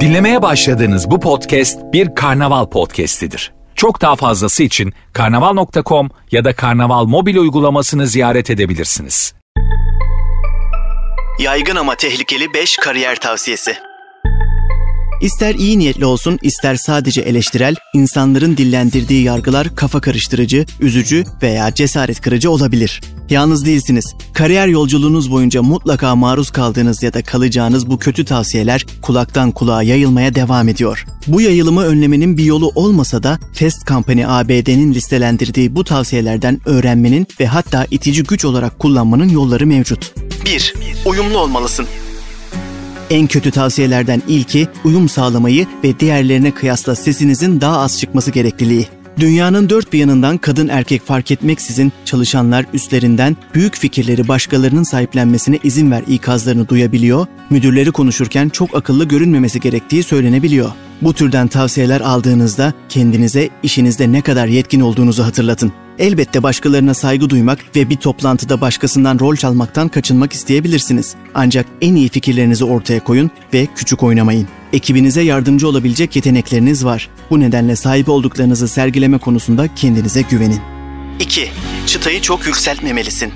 Dinlemeye başladığınız bu podcast bir karnaval podcastidir. Çok daha fazlası için karnaval.com ya da karnaval mobil uygulamasını ziyaret edebilirsiniz. Yaygın ama tehlikeli 5 kariyer tavsiyesi. İster iyi niyetli olsun, ister sadece eleştirel, insanların dillendirdiği yargılar kafa karıştırıcı, üzücü veya cesaret kırıcı olabilir. Yalnız değilsiniz. Kariyer yolculuğunuz boyunca mutlaka maruz kaldığınız ya da kalacağınız bu kötü tavsiyeler kulaktan kulağa yayılmaya devam ediyor. Bu yayılımı önlemenin bir yolu olmasa da Fast Company ABD'nin listelendirdiği bu tavsiyelerden öğrenmenin ve hatta itici güç olarak kullanmanın yolları mevcut. 1. Uyumlu olmalısın. En kötü tavsiyelerden ilki uyum sağlamayı ve diğerlerine kıyasla sesinizin daha az çıkması gerekliliği. Dünyanın dört bir yanından kadın erkek fark etmeksizin çalışanlar üstlerinden büyük fikirleri başkalarının sahiplenmesine izin ver ikazlarını duyabiliyor, müdürleri konuşurken çok akıllı görünmemesi gerektiği söylenebiliyor. Bu türden tavsiyeler aldığınızda kendinize işinizde ne kadar yetkin olduğunuzu hatırlatın. Elbette başkalarına saygı duymak ve bir toplantıda başkasından rol çalmaktan kaçınmak isteyebilirsiniz. Ancak en iyi fikirlerinizi ortaya koyun ve küçük oynamayın. Ekibinize yardımcı olabilecek yetenekleriniz var. Bu nedenle sahip olduklarınızı sergileme konusunda kendinize güvenin. 2. Çıtayı çok yükseltmemelisin.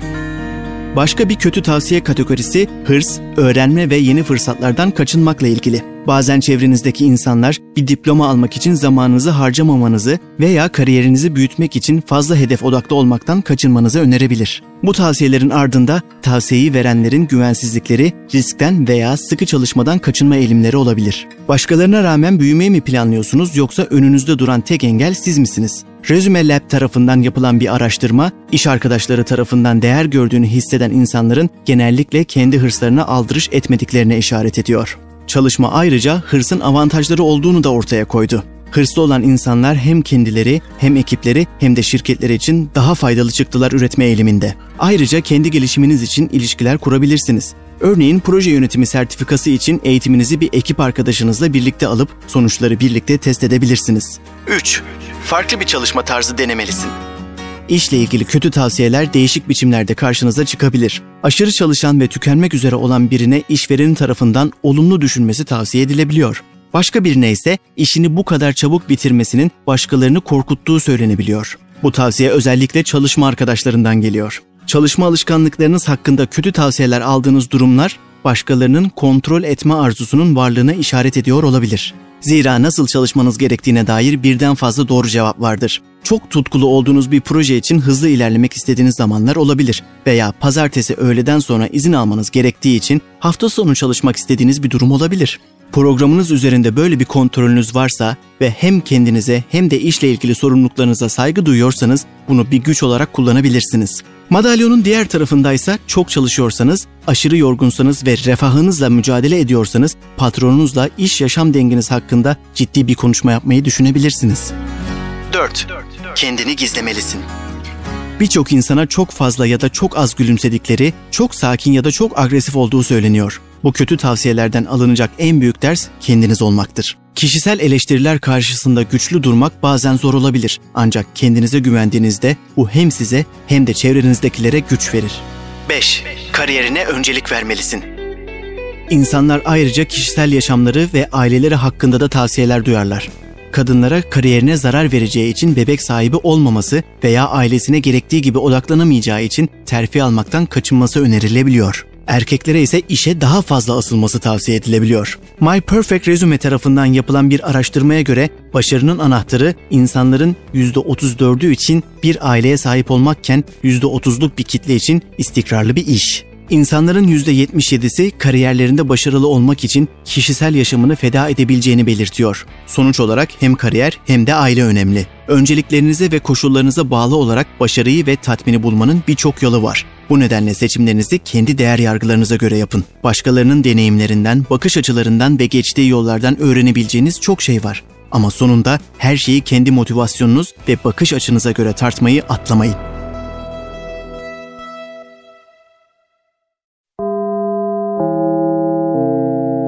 Başka bir kötü tavsiye kategorisi hırs, öğrenme ve yeni fırsatlardan kaçınmakla ilgili. Bazen çevrenizdeki insanlar bir diploma almak için zamanınızı harcamamanızı veya kariyerinizi büyütmek için fazla hedef odaklı olmaktan kaçınmanızı önerebilir. Bu tavsiyelerin ardında tavsiyeyi verenlerin güvensizlikleri, riskten veya sıkı çalışmadan kaçınma eğilimleri olabilir. Başkalarına rağmen büyümeyi mi planlıyorsunuz yoksa önünüzde duran tek engel siz misiniz? Resume Lab tarafından yapılan bir araştırma, iş arkadaşları tarafından değer gördüğünü hisseden insanların genellikle kendi hırslarına aldırış etmediklerine işaret ediyor. Çalışma ayrıca hırsın avantajları olduğunu da ortaya koydu. Hırslı olan insanlar hem kendileri hem ekipleri hem de şirketleri için daha faydalı çıktılar üretme eğiliminde. Ayrıca kendi gelişiminiz için ilişkiler kurabilirsiniz. Örneğin proje yönetimi sertifikası için eğitiminizi bir ekip arkadaşınızla birlikte alıp sonuçları birlikte test edebilirsiniz. 3. Farklı bir çalışma tarzı denemelisin. İşle ilgili kötü tavsiyeler değişik biçimlerde karşınıza çıkabilir. Aşırı çalışan ve tükenmek üzere olan birine işverenin tarafından olumlu düşünmesi tavsiye edilebiliyor. Başka birine ise işini bu kadar çabuk bitirmesinin başkalarını korkuttuğu söylenebiliyor. Bu tavsiye özellikle çalışma arkadaşlarından geliyor. Çalışma alışkanlıklarınız hakkında kötü tavsiyeler aldığınız durumlar başkalarının kontrol etme arzusunun varlığına işaret ediyor olabilir. Zira nasıl çalışmanız gerektiğine dair birden fazla doğru cevap vardır. Çok tutkulu olduğunuz bir proje için hızlı ilerlemek istediğiniz zamanlar olabilir veya pazartesi öğleden sonra izin almanız gerektiği için hafta sonu çalışmak istediğiniz bir durum olabilir. Programınız üzerinde böyle bir kontrolünüz varsa ve hem kendinize hem de işle ilgili sorumluluklarınıza saygı duyuyorsanız bunu bir güç olarak kullanabilirsiniz. Madalyonun diğer tarafındaysa çok çalışıyorsanız, aşırı yorgunsanız ve refahınızla mücadele ediyorsanız patronunuzla iş yaşam dengeniz hakkında ciddi bir konuşma yapmayı düşünebilirsiniz. 4. Kendini gizlemelisin. Birçok insana çok fazla ya da çok az gülümsedikleri, çok sakin ya da çok agresif olduğu söyleniyor. Bu kötü tavsiyelerden alınacak en büyük ders kendiniz olmaktır. Kişisel eleştiriler karşısında güçlü durmak bazen zor olabilir. Ancak kendinize güvendiğinizde bu hem size hem de çevrenizdekilere güç verir. 5. Kariyerine öncelik vermelisin. İnsanlar ayrıca kişisel yaşamları ve aileleri hakkında da tavsiyeler duyarlar. Kadınlara kariyerine zarar vereceği için bebek sahibi olmaması veya ailesine gerektiği gibi odaklanamayacağı için terfi almaktan kaçınması önerilebiliyor. Erkeklere ise işe daha fazla asılması tavsiye edilebiliyor. My Perfect Resume tarafından yapılan bir araştırmaya göre başarının anahtarı insanların %34'ü için bir aileye sahip olmakken %30'luk bir kitle için istikrarlı bir iş. İnsanların %77'si kariyerlerinde başarılı olmak için kişisel yaşamını feda edebileceğini belirtiyor. Sonuç olarak hem kariyer hem de aile önemli. Önceliklerinize ve koşullarınıza bağlı olarak başarıyı ve tatmini bulmanın birçok yolu var. Bu nedenle seçimlerinizi kendi değer yargılarınıza göre yapın. Başkalarının deneyimlerinden, bakış açılarından ve geçtiği yollardan öğrenebileceğiniz çok şey var. Ama sonunda her şeyi kendi motivasyonunuz ve bakış açınıza göre tartmayı atlamayın.